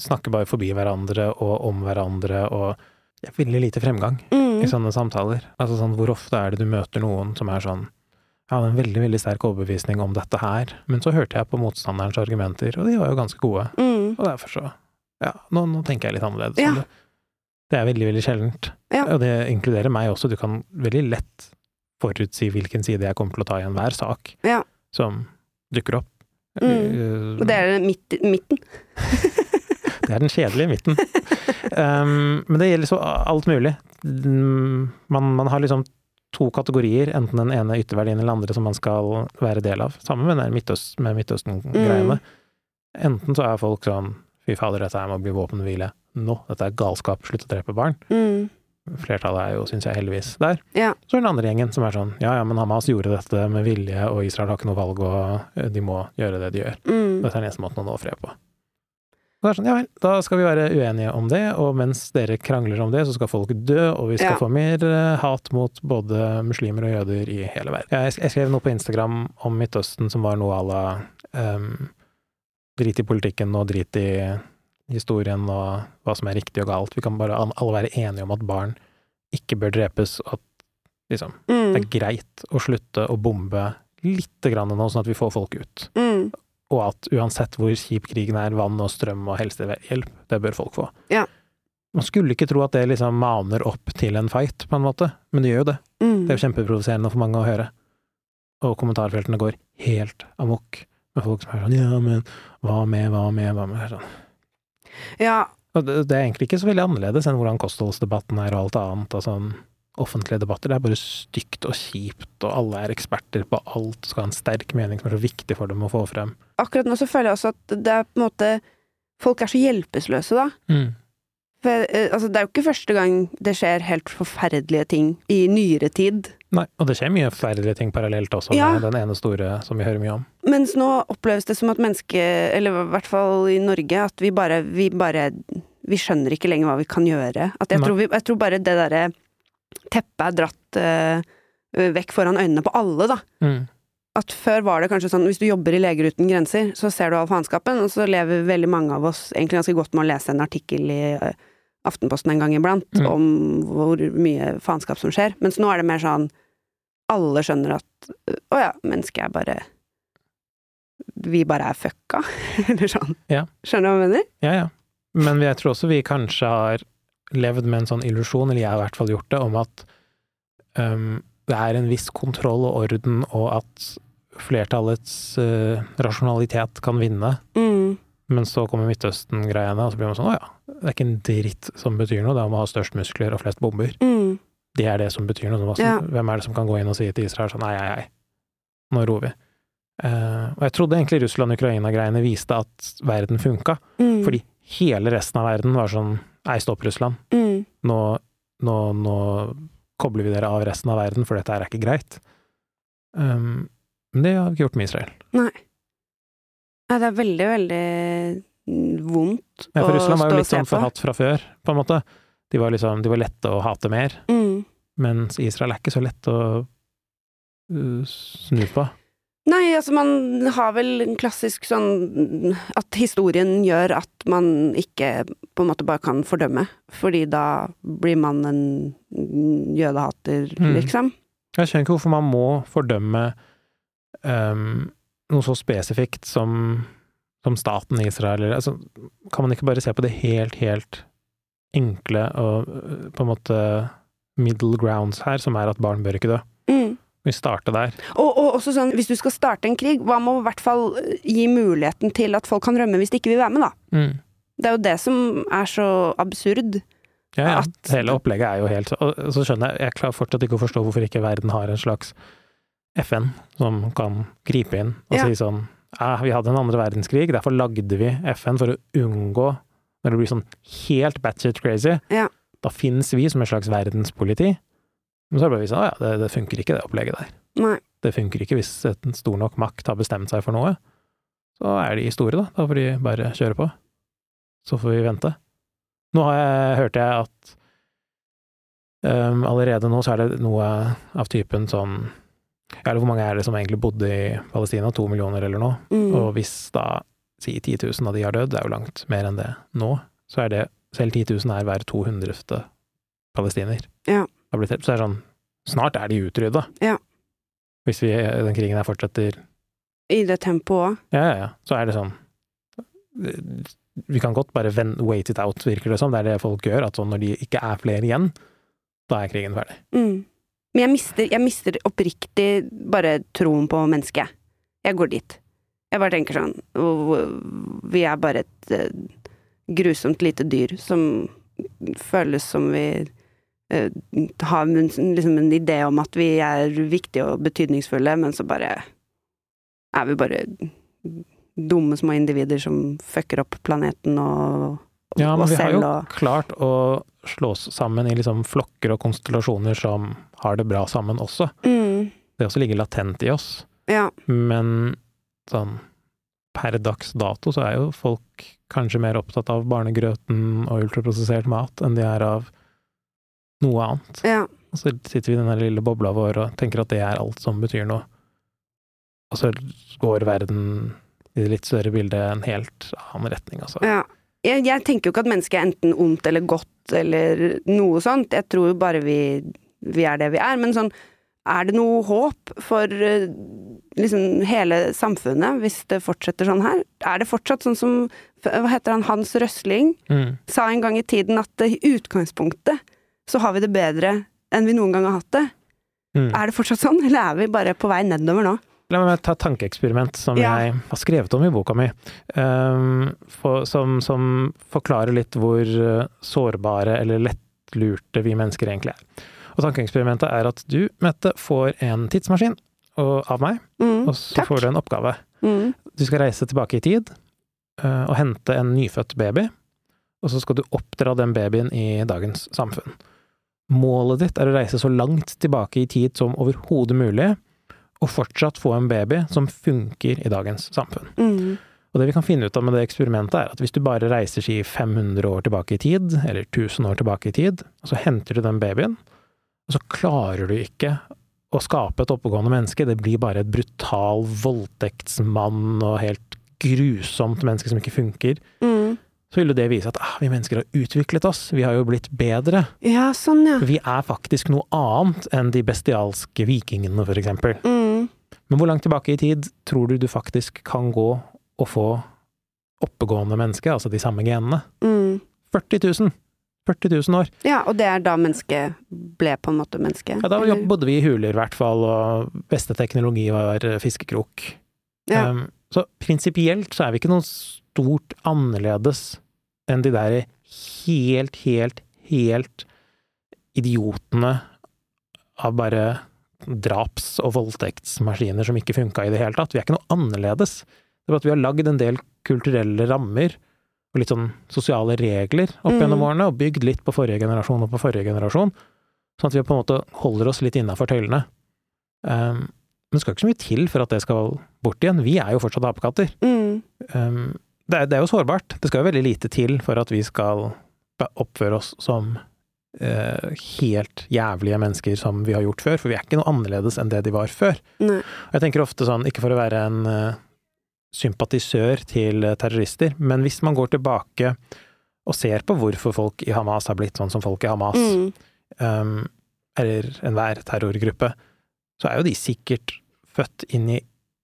snakker bare forbi hverandre og om hverandre, og det er veldig lite fremgang Mm. i sånne samtaler. Altså sånn, hvor ofte er det du møter noen som er sånn Jeg hadde en veldig, veldig sterk overbevisning om dette her, men så hørte jeg på motstanderens argumenter, og de var jo ganske gode. Mm. Og derfor så Ja, nå, nå tenker jeg litt annerledes Ja. det. Det er veldig, veldig sjeldent. Ja. Og det inkluderer meg også. Du kan veldig lett forutsi hvilken side jeg kommer til å ta i enhver sak Ja. som dukker opp. Mm. Og det er midt, midten. det er den kjedelige midten. Um, men det gjelder så alt mulig. Man, man har liksom to kategorier, enten den ene ytterverdien eller den andre som man skal være del av. Sammen med, Midtøst, med Midtøsten-greiene. Mm. Enten så er folk sånn fy fader, dette her må bli våpenhvile nå, dette er galskap, slutt å drepe barn. Mm. Flertallet er jo, syns jeg, heldigvis der. Ja. Så er den andre gjengen som er sånn ja ja, men Hamas gjorde dette med vilje, og Israel har ikke noe valg, og eh, de må gjøre det de gjør. Mm. Dette er den eneste måten å nå fred på. Og det er sånn, ja vel, da skal vi være uenige om det, og mens dere krangler om det, så skal folk dø, og vi skal Ja. få mer eh, hat mot både muslimer og jøder i hele verden. Jeg, jeg skrev noe på Instagram om Midtøsten som var noe à la um, drit i politikken og drit i historien og hva som er riktig og galt. Vi kan bare alle være enige om at barn ikke bør drepes, og at liksom, det Mm. er greit å slutte å bombe lite grann nå, sånn at vi får folk ut. Mm. Og at uansett hvor kjip krigen er, vann og strøm og helsehjelp, det bør folk få. Ja. Man skulle ikke tro at det liksom maner opp til en fight, på en måte, men det gjør jo det. Mm. Det er jo kjempeprovoserende for mange å høre. Og kommentarfeltene går helt amok med folk som er sånn ja, men hva med, hva med, hva med? Det Sånn. Ja, Og det, det er egentlig ikke så veldig annerledes enn hvordan kostholdsdebatten er og alt annet sånn offentlige debatter. Det er bare stygt og kjipt, og alle er eksperter på alt, skal ha en sterk mening som er så viktig for dem å få frem. akkurat nå så føler jeg også at det er på en måte Folk er så hjelpeløse, da. Mm. For, eh, altså, det er jo ikke første gang det skjer helt forferdelige ting i nyere tid. Nei, og det skjer mye forferdelige ting parallelt også, Ja. med den ene store som vi hører mye om. Mens nå oppleves det som at mennesket, eller i hvert fall i Norge, at vi bare Vi, bare, vi skjønner ikke lenger hva vi kan gjøre. At jeg, tror vi, jeg tror bare det derre teppet er dratt eh, vekk foran øynene på alle, da. Mm. At før var det kanskje sånn hvis du jobber i Leger uten grenser, så ser du all faenskapen, og så lever veldig mange av oss egentlig ganske godt med å lese en artikkel i eh, Aftenposten en gang iblant Mm. om hvor mye faenskap som skjer. Mens nå er det mer sånn alle skjønner at å ja, mennesket er bare Vi bare er fucka, eller sånn. Ja. Skjønner du hva jeg mener? Ja, ja. Men jeg tror også vi kanskje har levd med en sånn illusjon, eller jeg har i hvert fall gjort det, om at um, det er en viss kontroll og orden, og at flertallets uh, rasjonalitet kan vinne. Mm. Men så kommer Midtøsten-greiene, og så blir man sånn å ja, det er ikke en dritt som betyr noe, det er om å ha størst muskler og flest bomber. Mm. Det er det som betyr noe. Som- Ja. Hvem er det som kan gå inn og si til Israel sånn nei, nei, nei, nå roer vi. Uh, og jeg trodde egentlig Russland-Ukraina-greiene viste at verden funka, Mm. fordi hele resten av verden var sånn nei, stopp Russland, mm. nå, nå, nå kobler vi dere av resten av verden, for dette her er ikke greit. Um, men det har vi ikke gjort med Israel. Nei. Nei, det er veldig, veldig vondt å stå og se på. Ja, for Russland var jo litt sånn forhatt fra før, på en måte. De var liksom, de var lette å hate mer, Mm. mens Israel er ikke så lett å uh, snu på. Nei, altså man har vel en klassisk sånn at historien gjør at man ikke på en måte bare kan fordømme, fordi da blir man en jødehater, Mm. liksom. Jeg skjønner ikke hvorfor man må fordømme um, noe så spesifikt som, som staten Israel, altså, kan man ikke bare se på det helt, helt enkle og uh, på en måte middle grounds her, som er at barn bør ikke dø? Mm. Vi starter der. Og, og også sånn, hvis du skal starte en krig, hva med å i hvert fall eh, gi muligheten til at folk kan rømme hvis de ikke vil være med, da? Mm. Det er jo det som er så absurd. Ja, ja. At- Hele opplegget er jo helt Og så skjønner jeg Jeg klarer fortsatt ikke å forstå hvorfor ikke verden har en slags FN som kan gripe inn og Ja. si sånn ja, Vi hadde en andre verdenskrig, derfor lagde vi FN for å unngå Når det blir sånn helt batshit crazy, Ja. da finnes vi som et slags verdenspoliti. Men så er det bare vi sånn, å ja, det, det funker ikke, det opplegget der. Nei. Det funker ikke hvis en stor nok makt har bestemt seg for noe. Så er de store, da. Da får de bare kjøre på. Så får vi vente. Nå har jeg, hørte jeg at Um, allerede nå så er det noe av typen sånn Eller hvor mange er det som egentlig bodde i Palestina? To millioner eller noe? Mm. Og hvis da si 10 000 av de har dødd, det er jo langt mer enn det nå, så er det selv 10 000 er hver 200. palestiner. Ja. Så er det sånn Snart er de utrydda. Ja. Hvis vi, den krigen her fortsetter I det tempoet òg. Ja, ja, ja. Så er det sånn Vi kan godt bare wait it out, virker det som. Det er det folk gjør. At sånn når de ikke er flere igjen, da er krigen ferdig. Mm. Men jeg mister, jeg mister oppriktig bare troen på mennesket. Jeg går dit. Jeg bare tenker sånn Vi er bare et eh, grusomt lite dyr som føles som vi eh, har liksom en idé om at vi er viktige og betydningsfulle, men så bare er vi bare dumme små individer som fucker opp planeten og Ja, men vi har jo og klart å slå oss sammen i liksom flokker og konstellasjoner som har det bra sammen også. mm, Det også ligger latent i oss. Ja. Men sånn per dags dato så er jo folk kanskje mer opptatt av barnegrøten og ultraprosessert mat enn de er av noe annet. Ja. Og så sitter vi i den lille bobla vår og tenker at det er alt som betyr noe. Og så går verden i det litt større bildet en helt annen retning, altså. Ja. Jeg, jeg tenker jo ikke at mennesket er enten ondt eller godt eller noe sånt. Jeg tror jo bare vi, vi er det vi er. Men sånn, er det noe håp for eh, liksom hele samfunnet hvis det fortsetter sånn her? Er det fortsatt sånn som hva heter han, Hans Røsling Mm. sa en gang i tiden at i utgangspunktet så har vi det bedre enn vi noen gang har hatt det. Mm. Er det fortsatt sånn, eller er vi bare på vei nedover nå? La meg ta et tankeeksperiment som Ja. jeg har skrevet om i boka mi, Um, for, som, som forklarer litt hvor eh, sårbare eller lettlurte vi mennesker egentlig er. Og tankeeksperimentet er at du, Mette, får en tidsmaskin og, av meg, Mm, og så takk. får du en oppgave. Mm, Du skal reise tilbake i tid uh, og hente en nyfødt baby, og så skal du oppdra den babyen i dagens samfunn. Målet ditt er å reise så langt tilbake i tid som overhodet mulig, og fortsatt få en baby som funker i dagens samfunn. mm, Og det vi kan finne ut av med det eksperimentet, er at hvis du bare reiser si 500 år tilbake i tid, eller 1000 år tilbake i tid, og så henter du den babyen, og så klarer du ikke å skape et oppegående menneske, det blir bare et brutal voldtektsmann og helt grusomt menneske som ikke funker, mm. Så vil jo det vise at ah, vi mennesker har utviklet oss, vi har jo blitt bedre. Ja, sånn, ja. Vi er faktisk noe annet enn de bestialske vikingene, for eksempel. Mm. Men hvor langt tilbake i tid tror du du faktisk kan gå og få oppegående menneske, altså de samme genene? Mm. 40 000! 40 000 år. Ja, og det er da mennesket ble på en måte menneske? Ja, da eller? bodde vi i huler, i hvert fall, og beste teknologi var fiskekrok. Ja. Um, så prinsipielt så er vi ikke noe stort annerledes enn de der helt, helt, helt idiotene av bare draps- og voldtektsmaskiner som ikke funka i det hele tatt. Vi er ikke noe annerledes. Det er bare at vi har lagd en del kulturelle rammer og litt sånn sosiale regler opp Mm. gjennom årene, og bygd litt på forrige generasjon og på forrige generasjon, sånn at vi på en måte holder oss litt innafor tøylene. Um, men det skal ikke så mye til for at det skal bort igjen. Vi er jo fortsatt apekatter. Mm. Um, det, er, det er jo sårbart. Det skal jo veldig lite til for at vi skal oppføre oss som eh, helt jævlige mennesker som vi har gjort før, for vi er ikke noe annerledes enn det de var før. Nei. Jeg tenker ofte sånn, ikke for å være en eh, sympatisør til eh, terrorister, men hvis man går tilbake og ser på hvorfor folk i Hamas har blitt sånn som folk i Hamas, Mm. um, eller enhver terrorgruppe, så er jo de sikkert født inn i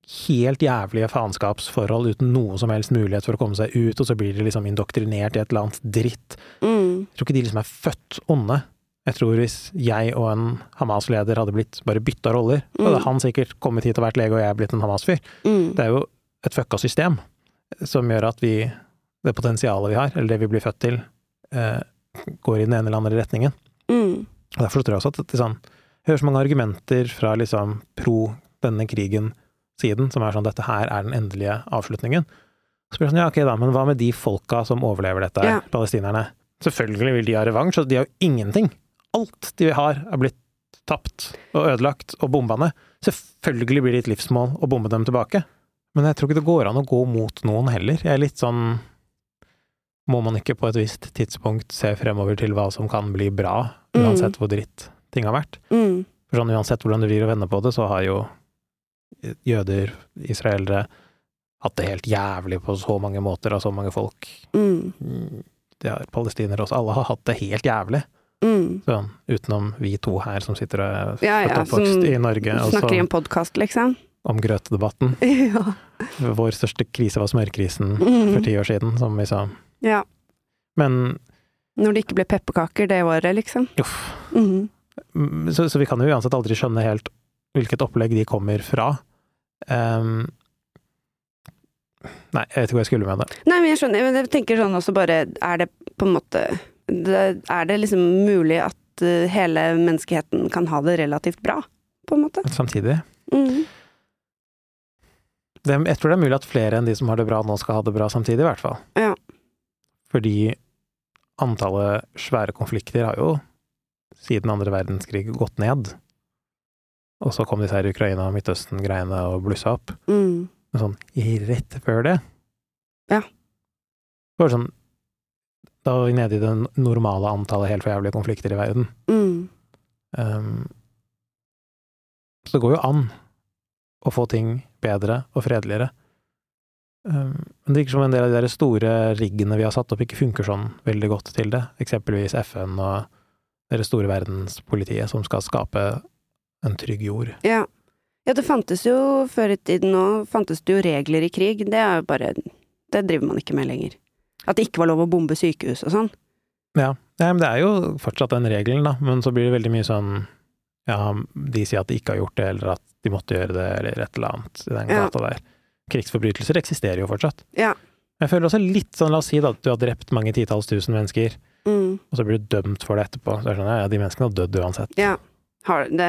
helt jævlige faenskapsforhold uten noe som helst mulighet for å komme seg ut, og så blir de liksom indoktrinert i et eller annet dritt. Mm. Jeg tror ikke de liksom er født onde. Jeg tror hvis jeg og en Hamas-leder hadde blitt bare bytta roller, mm. hadde han sikkert kommet hit og vært lege, og jeg blitt en Hamas-fyr. Mm. Det er jo et fucka system som gjør at vi, det potensialet vi har, eller det vi blir født til, eh, går i den ene eller andre retningen. Mm. Og Derfor tror jeg også at det, sånn, jeg hører så mange argumenter fra liksom pro denne krigen-siden, som er sånn dette her er den endelige avslutningen. Så blir det sånn, ja ok da, men hva med de folka som overlever dette, her, Ja. palestinerne? Selvfølgelig vil de ha revansj, så de har jo ingenting. Alt de har er blitt tapt og ødelagt og bomba ned. Selvfølgelig blir det et livsmål å bombe dem tilbake. Men jeg tror ikke det går an å gå mot noen heller. Jeg er litt sånn Må man ikke på et visst tidspunkt se fremover til hva som kan bli bra Mm. uansett hvor dritt ting har vært. Mm. For sånn uansett hvordan du vrir og vender på det, så har jo jøder, israelere, hatt det helt jævlig på så mange måter av så mange folk. Mm. Mm, Det har palestinere også. Alle har hatt det helt jævlig. Mm. Sånn, utenom vi to her som sitter og Ja, ja, oppvokst i Norge, Snakker i en podkast, liksom. om grøtedebatten. ja. Vår største krise var smørkrisen for Mm. ti år siden, som vi sa. ja. Men Når det ikke ble pepperkaker det året, liksom. uff. Mhm. Mm, Så, så vi kan jo uansett aldri skjønne helt hvilket opplegg de kommer fra. Um, nei, jeg vet ikke hva jeg skulle med det. Nei, men jeg skjønner. Men jeg tenker sånn også bare Er det på en måte Er det liksom mulig at eh, hele menneskeheten kan ha det relativt bra, på en måte? Samtidig. Mm. Det, jeg tror det er mulig at flere enn de som har det bra nå, skal ha det bra samtidig, i hvert fall. Ja. Fordi antallet svære konflikter har jo siden andre verdenskrig gått ned. Og så kom disse her Ukraina- og Midtøsten-greiene og blussa opp. Mm. Men sånn rett før det Ja. Bare sånn Da var vi nede i det normale antallet helt for jævlige konflikter i verden. Mm. Um, så det går jo an å få ting bedre og fredeligere. Um, men det virker som en del av de der store riggene vi har satt opp, ikke funker sånn veldig godt til det. Eksempelvis FN og det store verdenspolitiet som skal skape en trygg jord. Ja. ja, det fantes jo før i tiden òg, fantes det jo regler i krig. Det er jo bare Det driver man ikke med lenger. At det ikke var lov å bombe sykehus og sånn. Ja, ja. men det er jo fortsatt den regelen, da, men så blir det veldig mye sånn ja, de sier at de ikke har gjort det, eller at de måtte gjøre det, eller et eller annet i den Ja. der. Krigsforbrytelser eksisterer jo fortsatt. Ja. Jeg føler også litt sånn, la oss si da, at du har drept mange titalls tusen mennesker, Mm. og så blir du dømt for det etterpå. Så er det sånn, ja, ja, de menneskene har dødd uansett. Ja. Har, det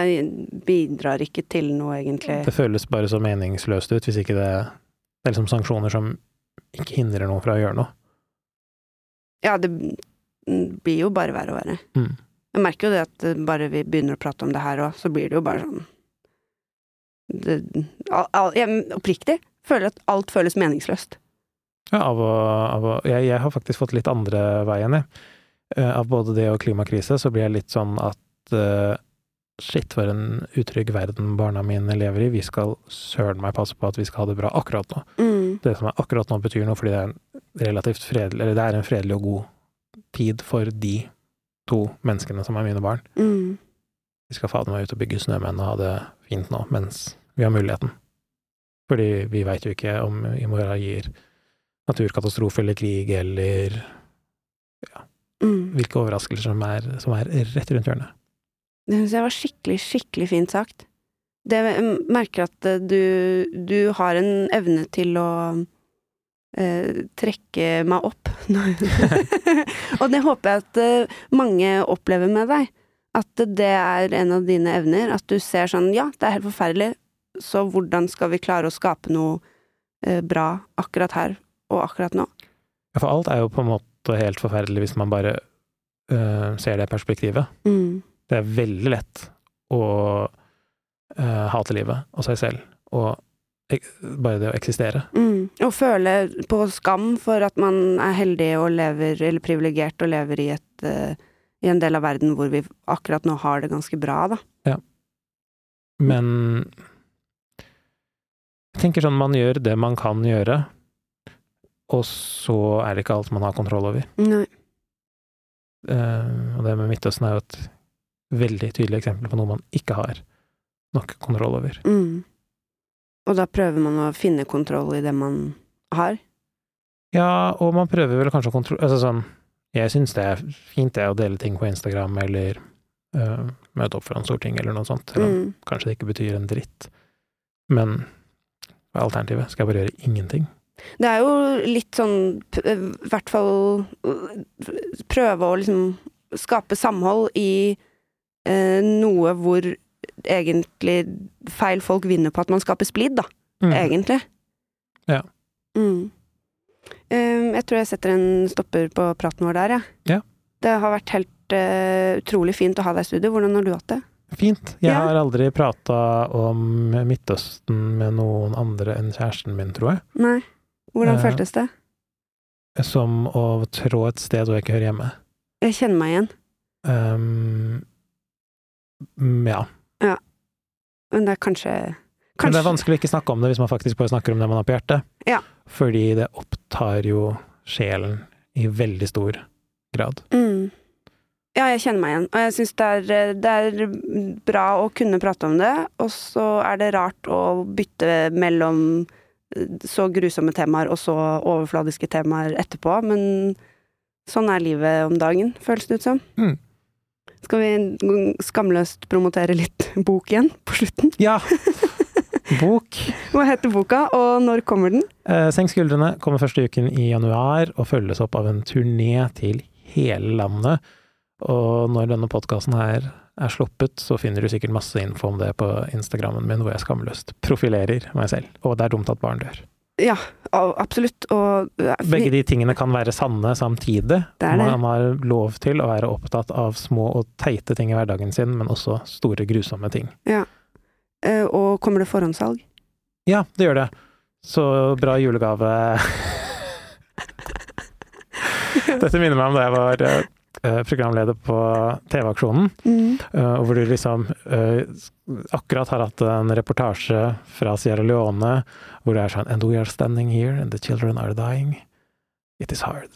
bidrar ikke til noe, egentlig. Det føles bare så meningsløst ut, hvis ikke det Det er liksom sanksjoner som ikke hindrer noen fra å gjøre noe. Ja, det blir jo bare verre og verre. Mm. Jeg merker jo det at bare vi begynner å prate om det her òg, så blir det jo bare sånn det, all, all, Jeg oppriktig føler at alt føles meningsløst. Ja, av å, av å jeg, jeg har faktisk fått litt andre veien, jeg. Eh, Av både det og klimakrise, så blir jeg litt sånn at eh, shit, for en utrygg verden barna mine lever i. Vi skal søren meg passe på at vi skal ha det bra akkurat nå. Mm. Det som er akkurat nå, betyr noe fordi det er en relativt fredelig Eller det er en fredelig og god tid for de to menneskene som er mine barn. Mm. Vi skal fader meg ut og bygge snømenn og ha det fint nå, mens vi har muligheten. Fordi vi veit jo ikke om i morgen gir naturkatastrofe eller krig eller Mm. hvilke overraskelser som er, som er rett rundt hjørnet. Det syns jeg var skikkelig, skikkelig fint sagt. Det jeg merker at eh, du, du har en evne til å eh, trekke meg opp. og det håper jeg at eh, mange opplever med deg. At det er en av dine evner. At du ser sånn ja, det er helt forferdelig, så hvordan skal vi klare å skape noe eh, bra akkurat her og akkurat nå? Ja, for alt er jo på en måte helt forferdelig hvis man bare øh, ser det perspektivet. Mm. Det er veldig lett å uh, hate livet og seg selv, og bare det å eksistere. Mm. Og føle på skam for at man er heldig og lever, eller privilegert og lever i et uh, i en del av verden hvor vi akkurat nå har det ganske bra, da. Men jeg tenker sånn, man gjør det man kan gjøre, og så er det ikke alt man har kontroll over. Nei. Uh, og det med Midtøsten er jo et veldig tydelig eksempel på noe man ikke har nok kontroll over. Mm. Og da prøver man å finne kontroll i det man har. Ja, og man prøver vel kanskje å kontrollere Altså sånn, jeg syns det er fint det å dele ting på Instagram, eller øh, møte opp foran Stortinget, eller noe sånt, eller Mm. kanskje det ikke betyr en dritt. Men hva er alternativet? Skal jeg bare gjøre ingenting? Det er jo litt sånn p- I hvert fall øh, prøve å liksom skape samhold i noe hvor egentlig feil folk vinner på at man skaper splid, da. Mm. Egentlig. Ja. Mm. Um, jeg tror jeg setter en stopper på praten vår der, jeg. Ja. Det har vært helt uh, utrolig fint å ha deg i studio. Hvordan har du hatt det? Fint. Jeg Ja. har aldri prata om Midtøsten med noen andre enn kjæresten min, tror jeg. Nei. Hvordan uh, føltes det? Som å trå et sted hvor jeg ikke hører hjemme. Jeg kjenner meg igjen. Um, ja. Men det er kanskje Men det er vanskelig å ikke snakke om det hvis man faktisk bare snakker om det man har på hjertet. Ja. Fordi det opptar jo sjelen i veldig stor grad. mm. Ja, jeg kjenner meg igjen. Og jeg syns det, er- det er bra å kunne prate om det, og så er det rart å bytte mellom eh, så grusomme temaer og så overfladiske temaer etterpå, men sånn er livet om dagen, føles det ut som. Mm. Skal vi skamløst promotere litt bok igjen på slutten? Ja! Bok. Hva heter boka, og når kommer den? Eh, Senk skuldrene kommer første uken i januar, og følges opp av en turné til hele landet. Og når denne podkasten her er sluppet, så finner du sikkert masse info om det på Instagrammen min, hvor jeg skamløst profilerer meg selv. Og det er dumt at barn dør. Ja, absolutt. Og eh, Begge de tingene kan være sanne samtidig. Det er det. Man har lov til å være opptatt av små og teite ting i hverdagen sin, men også store, grusomme ting. Ja. Og kommer det forhåndssalg? Ja, det gjør det. Så bra julegave. Dette minner meg om da jeg var eh, programleder på TV-aksjonen, Mm. eh, hvor du liksom eh, akkurat har hatt en reportasje fra Sierra Leone hvor det er sånn And we are standing here, and the children are dying. It is hard.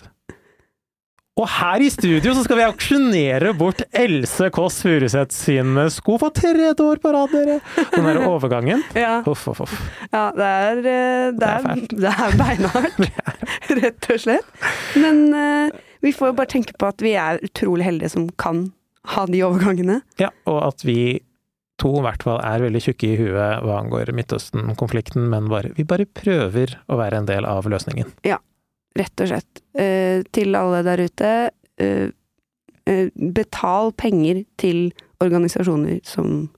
Og her i studio så skal vi auksjonere bort Else Kåss Furuseth sine sko for tredje år på rad, dere! Den der overgangen. Ja, Uff, uff, uff. ja det, er, eh, det, Det er er, er beinhardt, rett og slett. Men eh, vi får jo bare tenke på at vi er utrolig heldige som kan ha de overgangene. Ja, og at vi to i hvert fall er veldig tjukke i huet hva angår Midtøsten-konflikten, men bare, vi bare prøver å være en del av løsningen. Ja, Rett og slett. Eh, til alle der ute, eh, eh, betal penger til organisasjoner som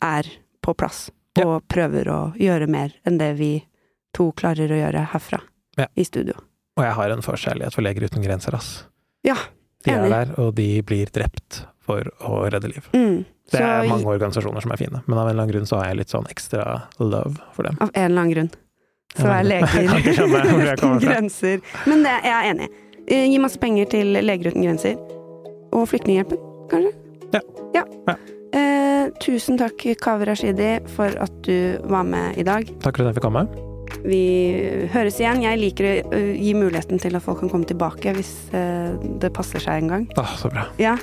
er på plass, Ja. og prøver å gjøre mer enn det vi to klarer å gjøre herfra, Ja. i studio. Og jeg har en forkjærlighet for Leger uten grenser, ass. Ja, De er der, og de blir drept for å redde liv. Mm. Det er mange organisasjoner som er fine, men av en eller annen grunn så har jeg litt sånn ekstra love for dem. Av en eller annen grunn. Så er leger uten grenser. Men det, jeg er enig. Eh, Gi masse penger til Leger uten grenser. Og Flyktninghjelpen, kanskje? Ja. ja. Ja. Eh, tusen takk, Kaveh Rashidi, for at du var med i dag. Takk for at jeg fikk komme. Vi høres igjen. Jeg liker å gi muligheten til at folk kan komme tilbake hvis det passer seg en gang. Ah, så bra. Ja,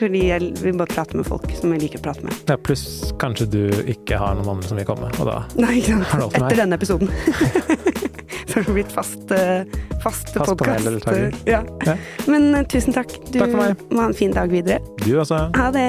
fordi jeg vil bare prate med folk som jeg liker å prate med. Ja, pluss kanskje du ikke har noen andre som vil komme, og da Nei, ikke Har du sant. Etter denne episoden. Så har du blitt fast, fast, Fast podkast. Ja. Ja. Men tusen takk. Du Takk for meg. må ha en fin dag videre. Du også. Ha det.